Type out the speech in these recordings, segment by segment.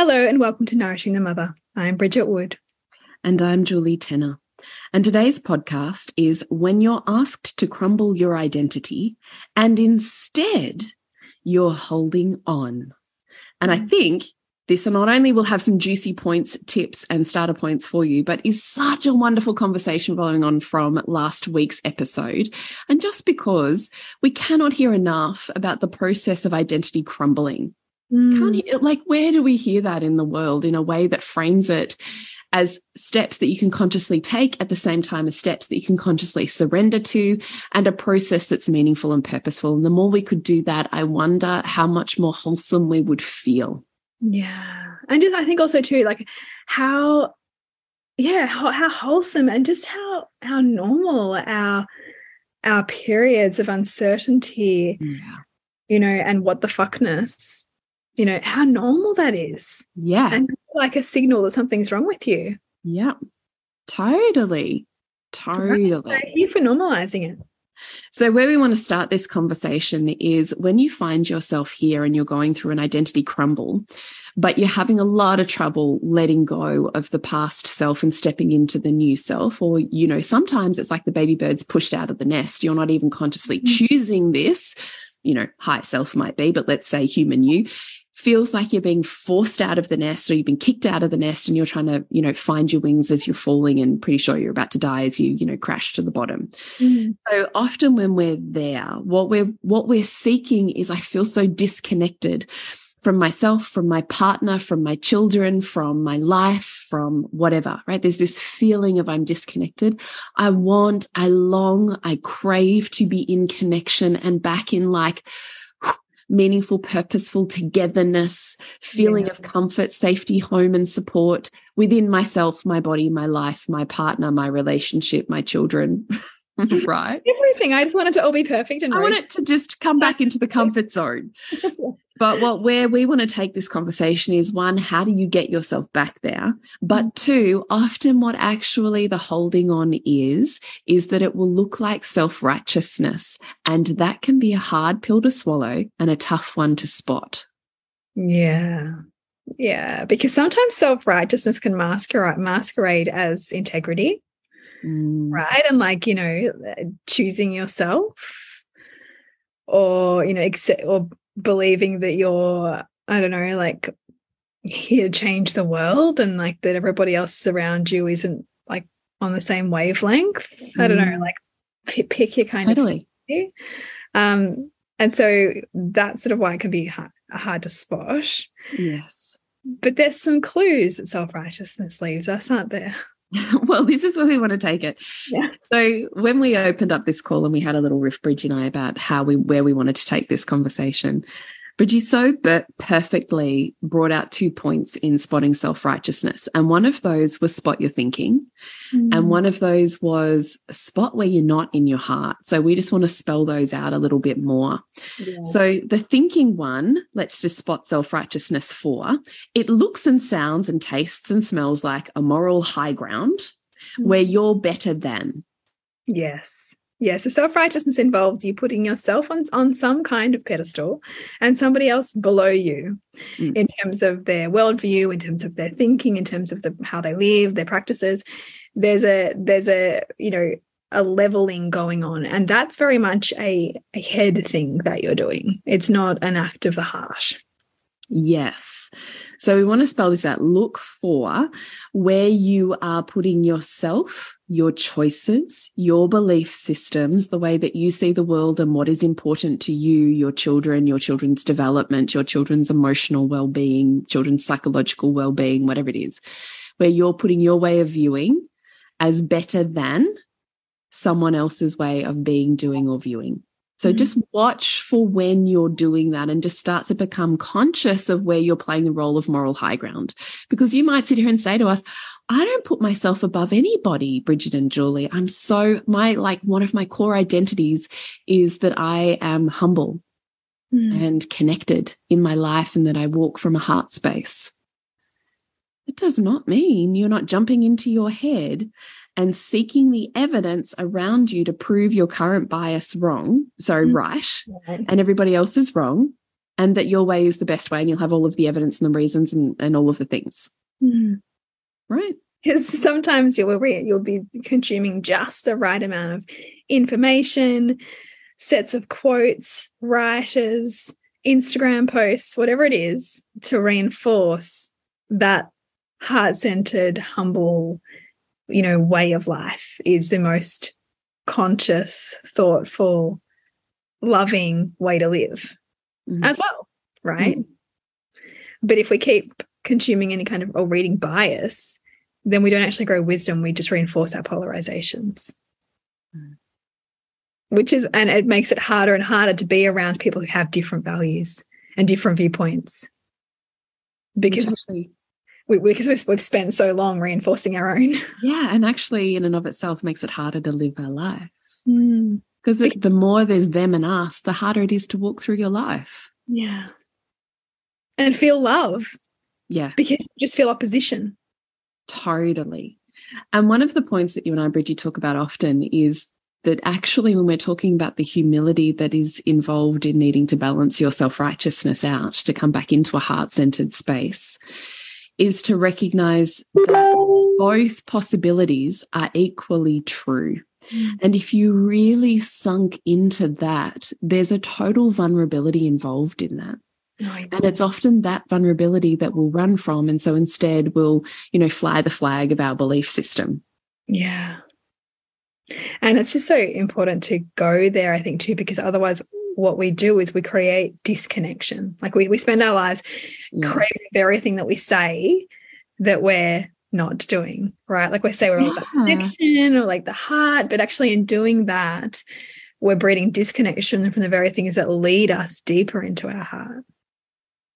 Hello, and welcome to Nourishing the Mother. I'm Bridget Wood. And I'm Julie Tenner. And today's podcast is When You're Asked to Crumble Your Identity and Instead You're Holding On. And I mm. think this not only will have some juicy points, tips, and starter points for you, but is such a wonderful conversation following on from last week's episode. And just because we cannot hear enough about the process of identity crumbling Mm. Can't like where do we hear that in the world in a way that frames it as steps that you can consciously take at the same time as steps that you can consciously surrender to and a process that's meaningful and purposeful. And the more we could do that, I wonder how much more wholesome we would feel. Yeah. And just I think also too, like how yeah, how, how wholesome and just how how normal our our periods of uncertainty, yeah. you know, and what the fuckness you know, how normal that is. Yeah. And like a signal that something's wrong with you. Yeah. Totally. Totally. Thank you for normalizing it. So, where we want to start this conversation is when you find yourself here and you're going through an identity crumble, but you're having a lot of trouble letting go of the past self and stepping into the new self. Or, you know, sometimes it's like the baby bird's pushed out of the nest. You're not even consciously mm -hmm. choosing this, you know, higher self might be, but let's say human you feels like you're being forced out of the nest or you've been kicked out of the nest and you're trying to you know find your wings as you're falling and pretty sure you're about to die as you you know crash to the bottom. Mm. so often when we're there what we're what we're seeking is i feel so disconnected from myself from my partner from my children from my life from whatever right? There's this feeling of i'm disconnected. I want i long i crave to be in connection and back in like meaningful, purposeful togetherness, feeling yeah. of comfort, safety, home, and support within myself, my body, my life, my partner, my relationship, my children. right? Everything. I just want it to all be perfect. And I want it to just come back into the comfort zone. But what where we want to take this conversation is one, how do you get yourself back there? But mm. two, often what actually the holding on is, is that it will look like self righteousness. And that can be a hard pill to swallow and a tough one to spot. Yeah. Yeah. Because sometimes self righteousness can masquerade, masquerade as integrity. Mm. Right. And like, you know, choosing yourself or, you know, accept or believing that you're, I don't know, like here to change the world and like that everybody else around you isn't like on the same wavelength. Mm. I don't know, mm. like pick, pick your kind totally. of Um, and so that's sort of why it can be hard, hard to spot. Yes. But there's some clues that self righteousness leaves us, aren't there? well, this is where we want to take it. Yeah. So when we opened up this call and we had a little riff, Bridge and I, about how we where we wanted to take this conversation, Bridgie so perfectly brought out two points in spotting self righteousness. And one of those was spot your thinking. Mm. And one of those was spot where you're not in your heart. So we just want to spell those out a little bit more. Yeah. So the thinking one, let's just spot self righteousness for. It looks and sounds and tastes and smells like a moral high ground mm. where you're better than. Yes. Yeah, so self righteousness involves you putting yourself on, on some kind of pedestal and somebody else below you mm. in terms of their worldview, in terms of their thinking, in terms of the, how they live, their practices. There's a there's a you know a leveling going on, and that's very much a, a head thing that you're doing. It's not an act of the heart. Yes. So we want to spell this out. Look for where you are putting yourself, your choices, your belief systems, the way that you see the world and what is important to you, your children, your children's development, your children's emotional well being, children's psychological well being, whatever it is, where you're putting your way of viewing as better than someone else's way of being, doing, or viewing. So mm -hmm. just watch for when you're doing that and just start to become conscious of where you're playing the role of moral high ground. Because you might sit here and say to us, I don't put myself above anybody, Bridget and Julie. I'm so, my, like, one of my core identities is that I am humble mm. and connected in my life and that I walk from a heart space. It does not mean you're not jumping into your head and seeking the evidence around you to prove your current bias wrong, sorry, mm right, and everybody else is wrong, and that your way is the best way, and you'll have all of the evidence and the reasons and, and all of the things. Mm. Right. Because sometimes you'll you'll be consuming just the right amount of information, sets of quotes, writers, Instagram posts, whatever it is, to reinforce that heart-centered, humble, you know, way of life is the most conscious, thoughtful, loving way to live mm. as well, right? Mm. But if we keep consuming any kind of or reading bias, then we don't actually grow wisdom. We just reinforce our polarizations. Mm. Which is, and it makes it harder and harder to be around people who have different values and different viewpoints. Because actually we, because we've, we've spent so long reinforcing our own. Yeah, and actually, in and of itself, makes it harder to live our life. Because mm. the more there's them and us, the harder it is to walk through your life. Yeah, and feel love. Yeah, because you just feel opposition. Totally. And one of the points that you and I, Bridgie, talk about often is that actually, when we're talking about the humility that is involved in needing to balance your self righteousness out to come back into a heart centered space, is to recognize that both possibilities are equally true. Mm. And if you really sunk into that, there's a total vulnerability involved in that. Oh, and it's often that vulnerability that we'll run from. And so instead we'll, you know, fly the flag of our belief system. Yeah. And it's just so important to go there, I think, too, because otherwise what we do is we create disconnection. Like we, we spend our lives yeah. creating the very thing that we say that we're not doing, right? Like we say we're all about connection or like the heart, but actually in doing that, we're breeding disconnection from the very things that lead us deeper into our heart.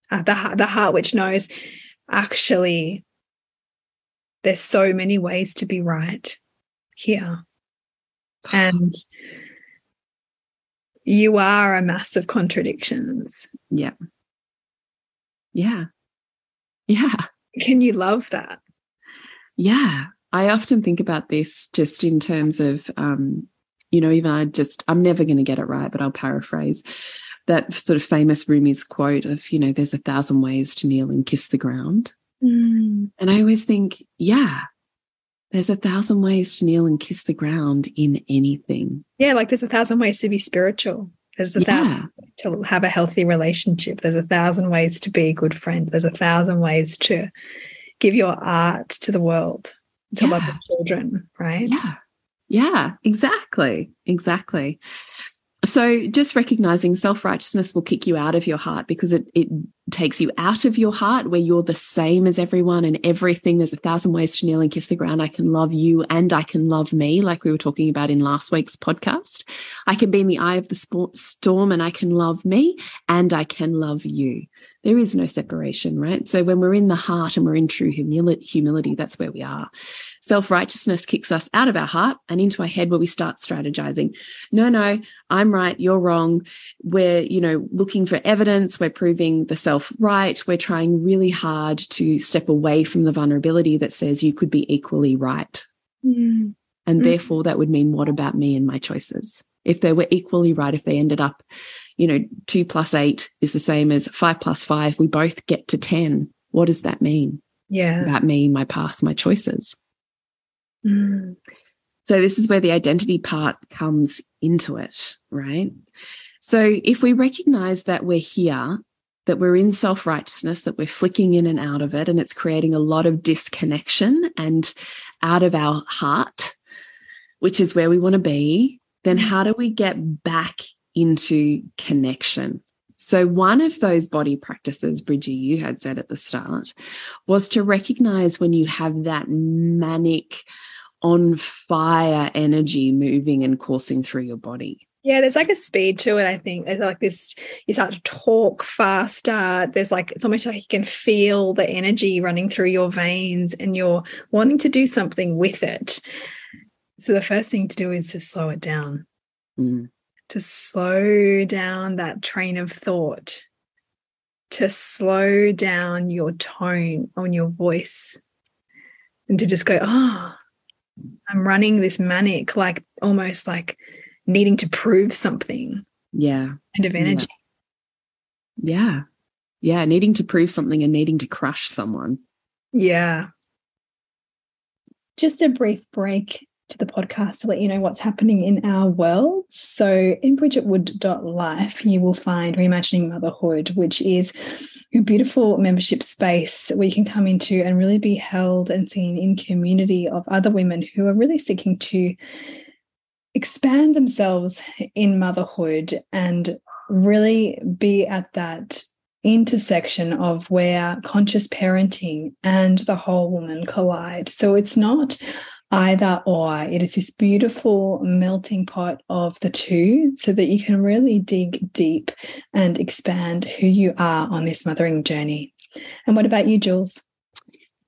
Uh, the heart, the heart which knows actually there's so many ways to be right here. And you are a mass of contradictions. Yeah. Yeah. Yeah. Can you love that? Yeah. I often think about this just in terms of, um, you know, even I just, I'm never going to get it right, but I'll paraphrase that sort of famous Rumi's quote of, you know, there's a thousand ways to kneel and kiss the ground. Mm. And I always think, yeah, there's a thousand ways to kneel and kiss the ground in anything. Yeah, like there's a thousand ways to be spiritual. There's a yeah. thousand to have a healthy relationship. There's a thousand ways to be a good friend. There's a thousand ways to give your art to the world, to yeah. love the children, right? Yeah. Yeah, exactly. Exactly. So just recognizing self-righteousness will kick you out of your heart because it, it takes you out of your heart where you're the same as everyone and everything. There's a thousand ways to kneel and kiss the ground. I can love you and I can love me, like we were talking about in last week's podcast. I can be in the eye of the storm and I can love me and I can love you. There is no separation, right? So when we're in the heart and we're in true humility, humility that's where we are. Self righteousness kicks us out of our heart and into our head where we start strategizing. No, no, I'm right, you're wrong. We're, you know, looking for evidence, we're proving the self right. We're trying really hard to step away from the vulnerability that says you could be equally right. Mm. And mm. therefore, that would mean what about me and my choices? If they were equally right, if they ended up, you know, two plus eight is the same as five plus five, we both get to 10. What does that mean? Yeah. About me, my path, my choices. Mm. So, this is where the identity part comes into it, right? So, if we recognize that we're here, that we're in self righteousness, that we're flicking in and out of it, and it's creating a lot of disconnection and out of our heart, which is where we want to be, then mm. how do we get back into connection? So, one of those body practices, Bridgie, you had said at the start, was to recognize when you have that manic, on fire energy moving and coursing through your body. Yeah, there's like a speed to it, I think. There's like this, you start to talk faster. There's like, it's almost like you can feel the energy running through your veins and you're wanting to do something with it. So the first thing to do is to slow it down, mm. to slow down that train of thought, to slow down your tone on your voice, and to just go, ah, oh, I'm running this manic, like almost like needing to prove something. Yeah. Kind of energy. Yeah. yeah. Yeah. Needing to prove something and needing to crush someone. Yeah. Just a brief break to the podcast to let you know what's happening in our world. So, in bridgetwood.life, you will find Reimagining Motherhood, which is a beautiful membership space where you can come into and really be held and seen in community of other women who are really seeking to expand themselves in motherhood and really be at that intersection of where conscious parenting and the whole woman collide. So it's not either or, it is this beautiful melting pot of the two so that you can really dig deep and expand who you are on this mothering journey. And what about you, Jules?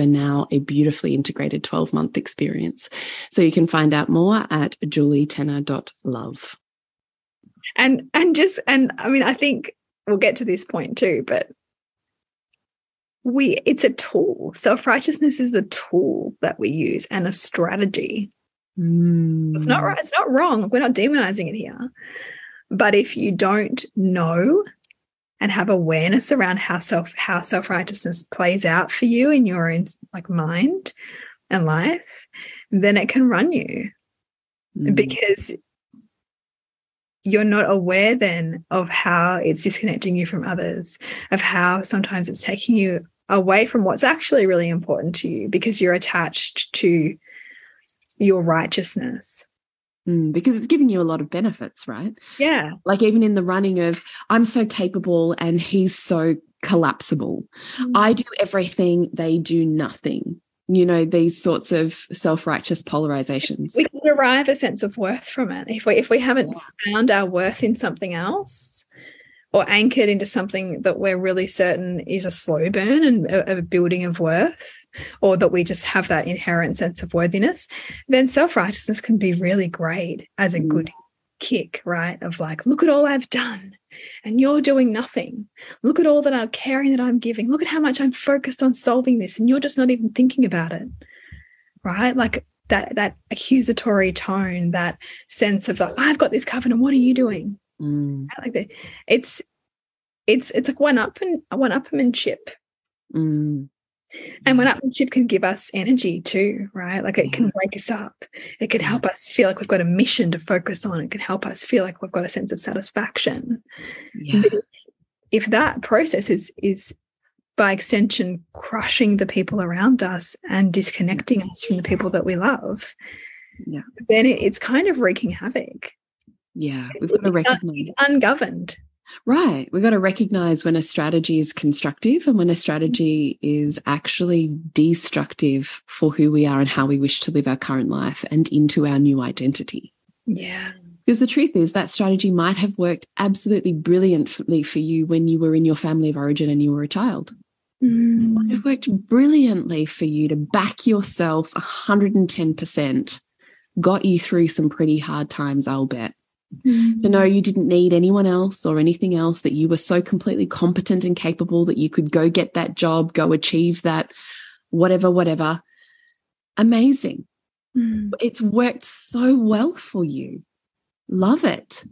now a beautifully integrated 12 month experience. So you can find out more at julietenner.love. And and just and I mean I think we'll get to this point too, but we it's a tool. Self-righteousness is a tool that we use and a strategy. Mm. It's not right, it's not wrong. We're not demonizing it here. But if you don't know and have awareness around how self how self righteousness plays out for you in your own like mind and life, then it can run you mm. because you're not aware then of how it's disconnecting you from others, of how sometimes it's taking you away from what's actually really important to you because you're attached to your righteousness. Mm, because it's giving you a lot of benefits, right? Yeah. Like even in the running of, I'm so capable and he's so collapsible. Mm. I do everything, they do nothing. You know, these sorts of self-righteous polarizations. We can derive a sense of worth from it. If we if we haven't found our worth in something else, or anchored into something that we're really certain is a slow burn and a, a, building of worth, or that we just have that inherent sense of worthiness, then self righteousness can be really great as a mm. good kick, right? Of like, look at all I've done and you're doing nothing. Look at all that I'm caring that I'm giving. Look at how much I'm focused on solving this and you're just not even thinking about it. Right? Like that that accusatory tone, that sense of like, I've got this covenant. What are you doing? Mm. like that. It's it's it's like one up and one upmanship. Mm. And one upmanship can give us energy too, right? Like it can wake us up. It can help us feel like we've got a mission to focus on. It can help us feel like we've got a sense of satisfaction. Yeah. If, if that process is is by extension crushing the people around us and disconnecting us from the people that we love, yeah. then it, it's kind of wreaking havoc. Yeah, we've got to recognize ungoverned. Right. We've got to recognize when a strategy is constructive and when a strategy is actually destructive for who we are and how we wish to live our current life and into our new identity. Yeah. Because the truth is, that strategy might have worked absolutely brilliantly for you when you were in your family of origin and you were a child. Mm. It might have worked brilliantly for you to back yourself 110%, got you through some pretty hard times, I'll bet. Mm. To know you didn't need anyone else or anything else, that you were so completely competent and capable that you could go get that job, go achieve that, whatever, whatever. Amazing. Mm. It's worked so well for you love it.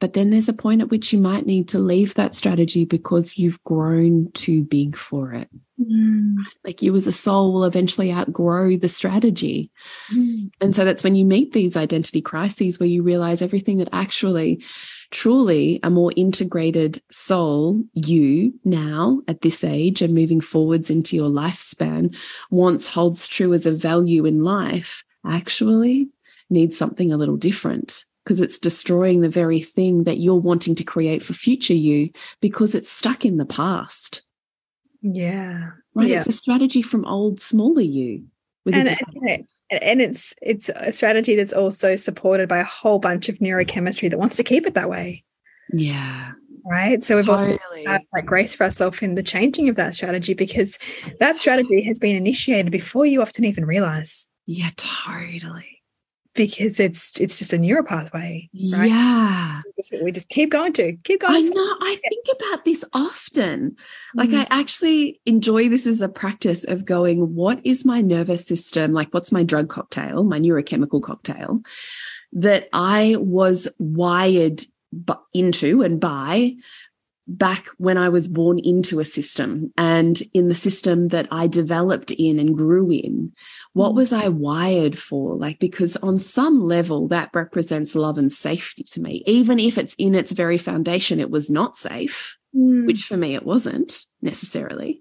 But then there's a point at which you might need to leave that strategy because you've grown too big for it. Mm. Like you as a soul will eventually outgrow the strategy. Mm. And so that's when you meet these identity crises where you realize everything that actually, truly a more integrated soul, you now at this age and moving forwards into your lifespan, once holds true as a value in life, actually needs something a little different because it's destroying the very thing that you're wanting to create for future you because it's stuck in the past. Yeah. Right. Yeah. It's a strategy from old, smaller you. And, and and it's it's a strategy that's also supported by a whole bunch of neurochemistry that wants to keep it that way. yeah. Right. So we've also Totally. have like grace for ourselves in the changing of that strategy because that strategy has been initiated before you often even realize Yeah, totally. Because it's it's just a neural pathway. Right. Yeah. We just, keep going to keep going. I know. I think about this often. Like, Mm. I actually enjoy this as a practice of going, what is my nervous system? Like, what's my drug cocktail, my neurochemical cocktail that I was wired into and by back when I was born into a system and in the system that I developed in and grew in? What Mm. was I wired for? Like, because on some level, that represents love and safety to me, even if it's in its very foundation, it was not safe Mm. which for me it wasn't necessarily.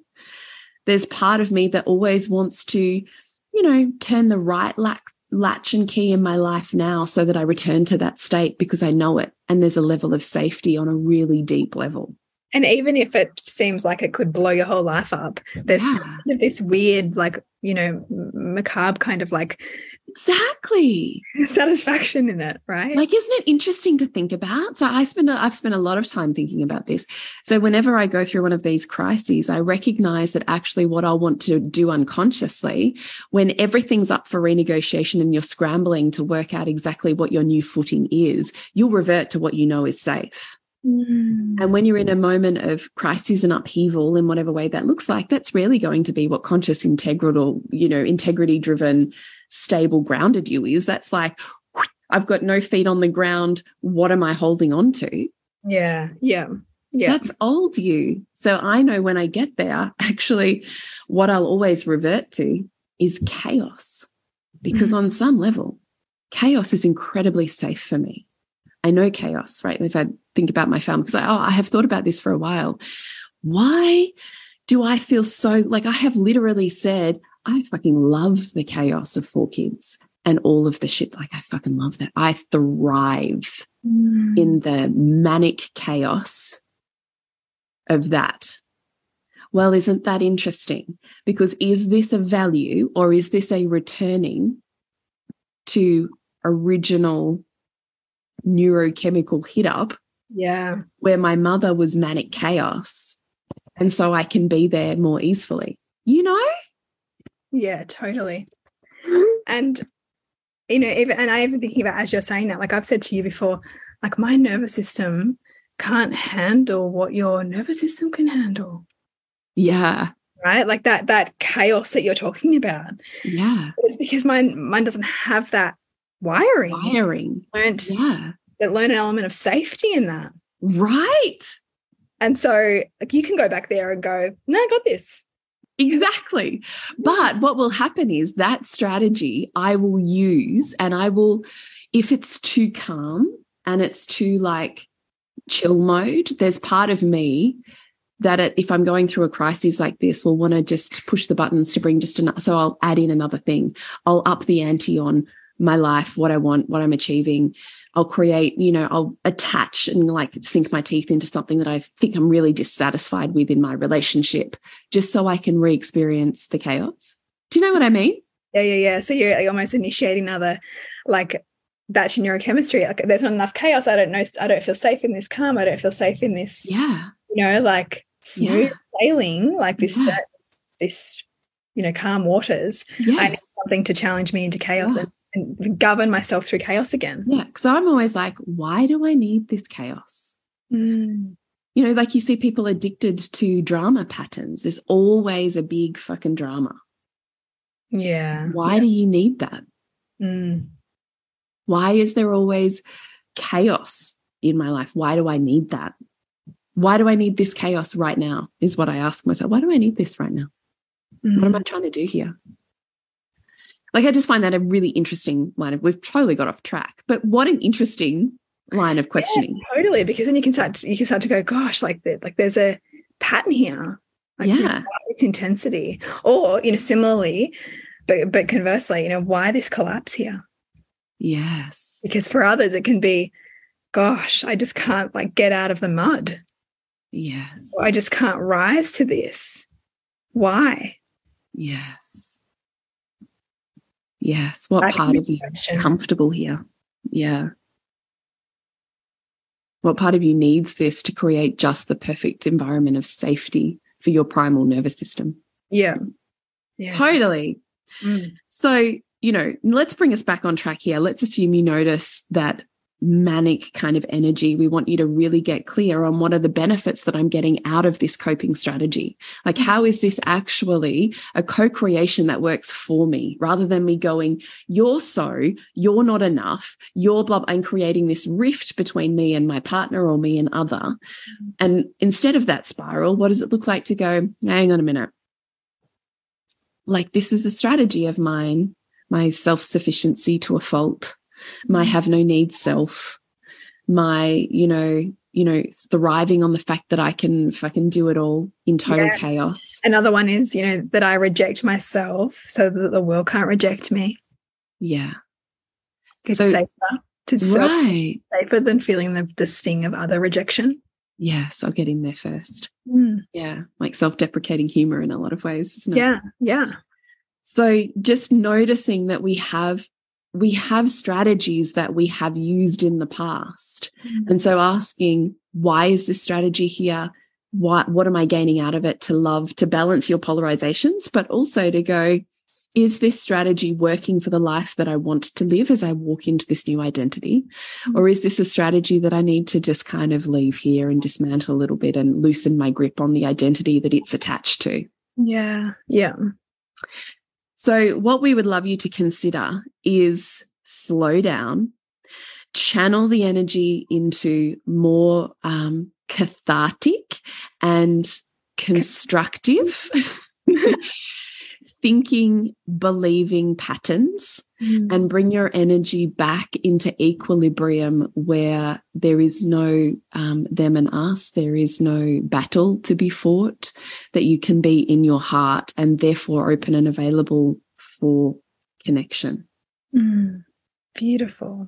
There's part of me that always wants to, you know, turn the right latch, latch and key in my life now so that I return to that state because I know it. And there's a level of safety on a really deep level. And even if it seems like it could blow your whole life up, there's Yeah. this weird, like, you know, macabre kind of like Exactly. satisfaction in it, right? Like, isn't it interesting to think about? So I spend, a, I've spent a lot of time thinking about this. So whenever I go through one of these crises, I recognize that actually what I want to do unconsciously, when everything's up for renegotiation and you're scrambling to work out exactly what your new footing is, you'll revert to what you know is safe. Mm. And when you're in a moment of crisis and upheaval in whatever way that looks like, that's really going to be what conscious, integral, you know, integrity driven, stable, grounded you is. That's like, I've got no feet on the ground. What am I holding on to? yeah, yeah, yeah. That's old you. So I know when I get there, actually, what I'll always revert to is chaos. Because Mhm. on some level, chaos is incredibly safe for me. I know chaos, right? If I think about my family, because I, oh, I have thought about this for a while. Why do I feel so like I have literally said, I fucking love the chaos of four kids and all of the shit. Like, I fucking love that. I thrive Mm. in the manic chaos of that. Well, isn't that interesting? Because is this a value or is this a returning to original neurochemical hit up yeah, where my mother was manic chaos? And so I can be there more easily, you know? Yeah, totally. And you know, even and I even thinking about as you're saying that, like I've said to you before, like my nervous system can't handle what your nervous system can handle. Yeah. Right. Like that that chaos that you're talking about. Yeah. It's because mine mine doesn't have that wiring. Wiring. Learned Yeah. that learn an element of safety in that. Right. And so like you can go back there and go, no, I got this. Exactly. But what will happen is that strategy I will use and I will, if it's too calm and it's too like chill mode, there's part of me that it, if I'm going through a crisis like this, will want to just push the buttons to bring just enough. So I'll add in another thing. I'll up the ante on my life, what I want, what I'm achieving. I'll create, you know, I'll attach and like sink my teeth into something that I think I'm really dissatisfied with in my relationship, just so I can re experience the chaos. Do you know what I mean? Yeah, yeah, yeah. So you're almost initiating another like batch in neurochemistry. Like there's not enough chaos. I don't know. I don't feel safe in this calm. I don't feel safe in this. Yeah. You know, like smooth yeah. sailing, like this, yeah. uh, this, you know, calm waters. Yes. I need something to challenge me into chaos yeah. and, and, govern myself through chaos again. Yeah. Cause I'm always like, why do I need this chaos? Mm. You know, like you see people addicted to drama patterns. There's always a big fucking drama. Yeah. Why do you need that? Mm. Why is there always chaos in my life? Why do I need that? Why do I need this chaos right now? Is what I ask myself. Why do I need this right now? Mm. What am I mm. trying to do here? Like, I just find that a really interesting line of, we've totally got off track, but what an interesting line of questioning. Yeah, totally. Because then you can start, to, you can start to go, gosh, like, the, like there's a pattern here. Like, yeah. You know, it's intensity. Or, you know, similarly, but, but conversely, you know, why this collapse here? Yes. Because for others, it can be, gosh, I just can't like get out of the mud. Yes. Or I just can't rise to this. Why? Yes. Yes. What that part of you is comfortable here? Yeah. What part of you needs this to create just the perfect environment of safety for your primal nervous system? Yeah. Yeah. Totally. Mm. So you know, let's bring us back on track here. Let's assume you notice that manic kind of energy. We want you to really get clear on what are the benefits that I'm getting out of this coping strategy. Like, how is this actually a co creation that works for me rather than me going, you're so, you're not enough, you're blah, and creating this rift between me and my partner or me and other. Mm-hmm. And instead of that spiral, what does it look like to go, hang on a minute? Like, this is a strategy of mine my self sufficiency to a fault, my mm. have no needs self, my, you know, you know, thriving on the fact that I can fucking do it all in total yeah. chaos. Another one is, you know, that I reject myself so that the world can't reject me. Yeah. It's so, safer to right. safer than feeling the, the sting of other rejection. Yes, I'll get in there first. Mm. Yeah, like self-deprecating humor in a lot of ways, isn't it? Yeah, yeah. So just noticing that we have we have strategies that we have used in the past. Mm-hmm. And so asking, why is this strategy here? What, what am I gaining out of it to love, to balance your polarizations, but also to go, is this strategy working for the life that I want to live as I walk into this new identity? Mm-hmm. Or is this a strategy that I need to just kind of leave here and dismantle a little bit and loosen my grip on the identity that it's attached to? Yeah. Yeah. So, what we would love you to consider is slow down, channel the energy into more um, cathartic and constructive thinking, believing patterns mm. and bring your energy back into equilibrium where there is no um, them and us, there is no battle to be fought, that you can be in your heart and therefore open and available for connection. Mm. Beautiful.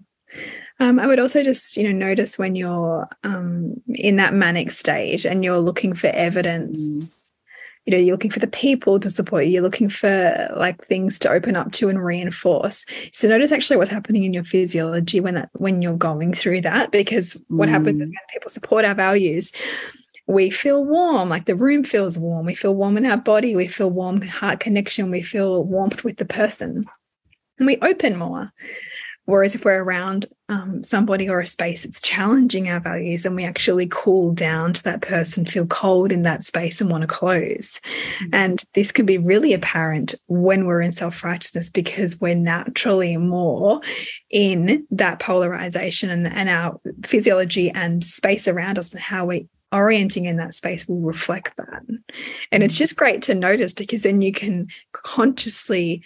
Um, I would also just, you know, notice when you're um, in that manic state and you're looking for evidence mm you know you're looking for the people to support you. You're looking for like things to open up to and reinforce. So notice actually what's happening in your physiology when that when you're going through that because what mm. happens when people support our values we feel warm like the room feels warm. We feel warm in our body. We feel warm heart connection. We feel warmth with the person. And we open more Whereas if we're around um, somebody or a space that's challenging our values and we actually cool down to that person, feel cold in that space and want to close. Mm -hmm. And this can be really apparent when we're in self righteousness because we're naturally more in that polarization and, and our physiology and space around us and how we orienting in that space will reflect that. And it's mm. just great to notice because then you can consciously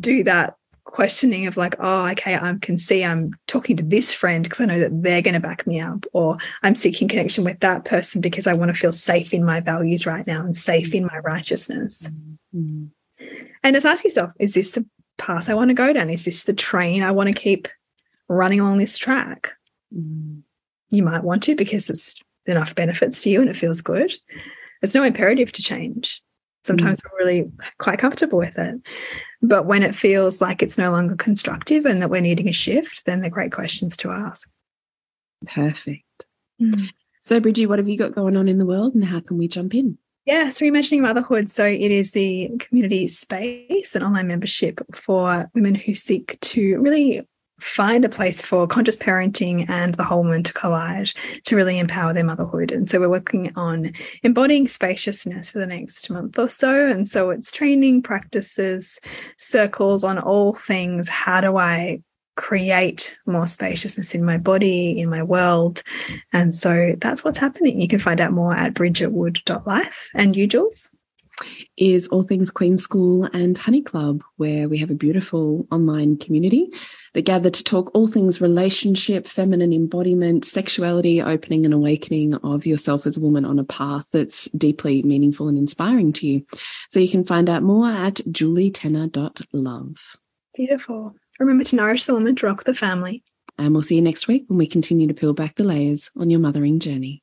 do that questioning of like, oh, okay, I can see I'm talking to this friend because I know that they're going to back me up, or I'm seeking connection with that person because I want to feel safe in my values right now and safe in my righteousness. Mm -hmm. And just ask yourself, is this the path I want to go down? Is this the train I want to keep running along this track? Mm. You might want to because it's enough benefits for you and it feels good. There's no imperative to change. Sometimes mm. we're really quite comfortable with it. But when it feels like it's no longer constructive and that we're needing a shift, then they're great questions to ask. Perfect. Mm. So, Bridgie, what have you got going on in the world and how can we jump in? Yeah, so reimagining motherhood. So it is the community space, an online membership for women who seek to really find a place for conscious parenting and the whole woman to collage to really empower their motherhood. And so we're working on embodying spaciousness for the next month or so. And so it's training practices, circles on all things. How do I create more spaciousness in my body, in my world? And so that's what's happening. You can find out more at bridgetwood.life. And you, Jules? Is All Things Queen School and Honey Club, where we have a beautiful online community that gather to talk all things relationship, feminine embodiment, sexuality, opening and awakening of yourself as a woman on a path that's deeply meaningful and inspiring to you. So you can find out more at julietenner.love. Beautiful. Remember to nourish the woman, to rock the family. And we'll see you next week when we continue to peel back the layers on your mothering journey.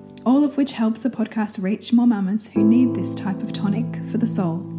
all of which helps the podcast reach more mamas who need this type of tonic for the soul.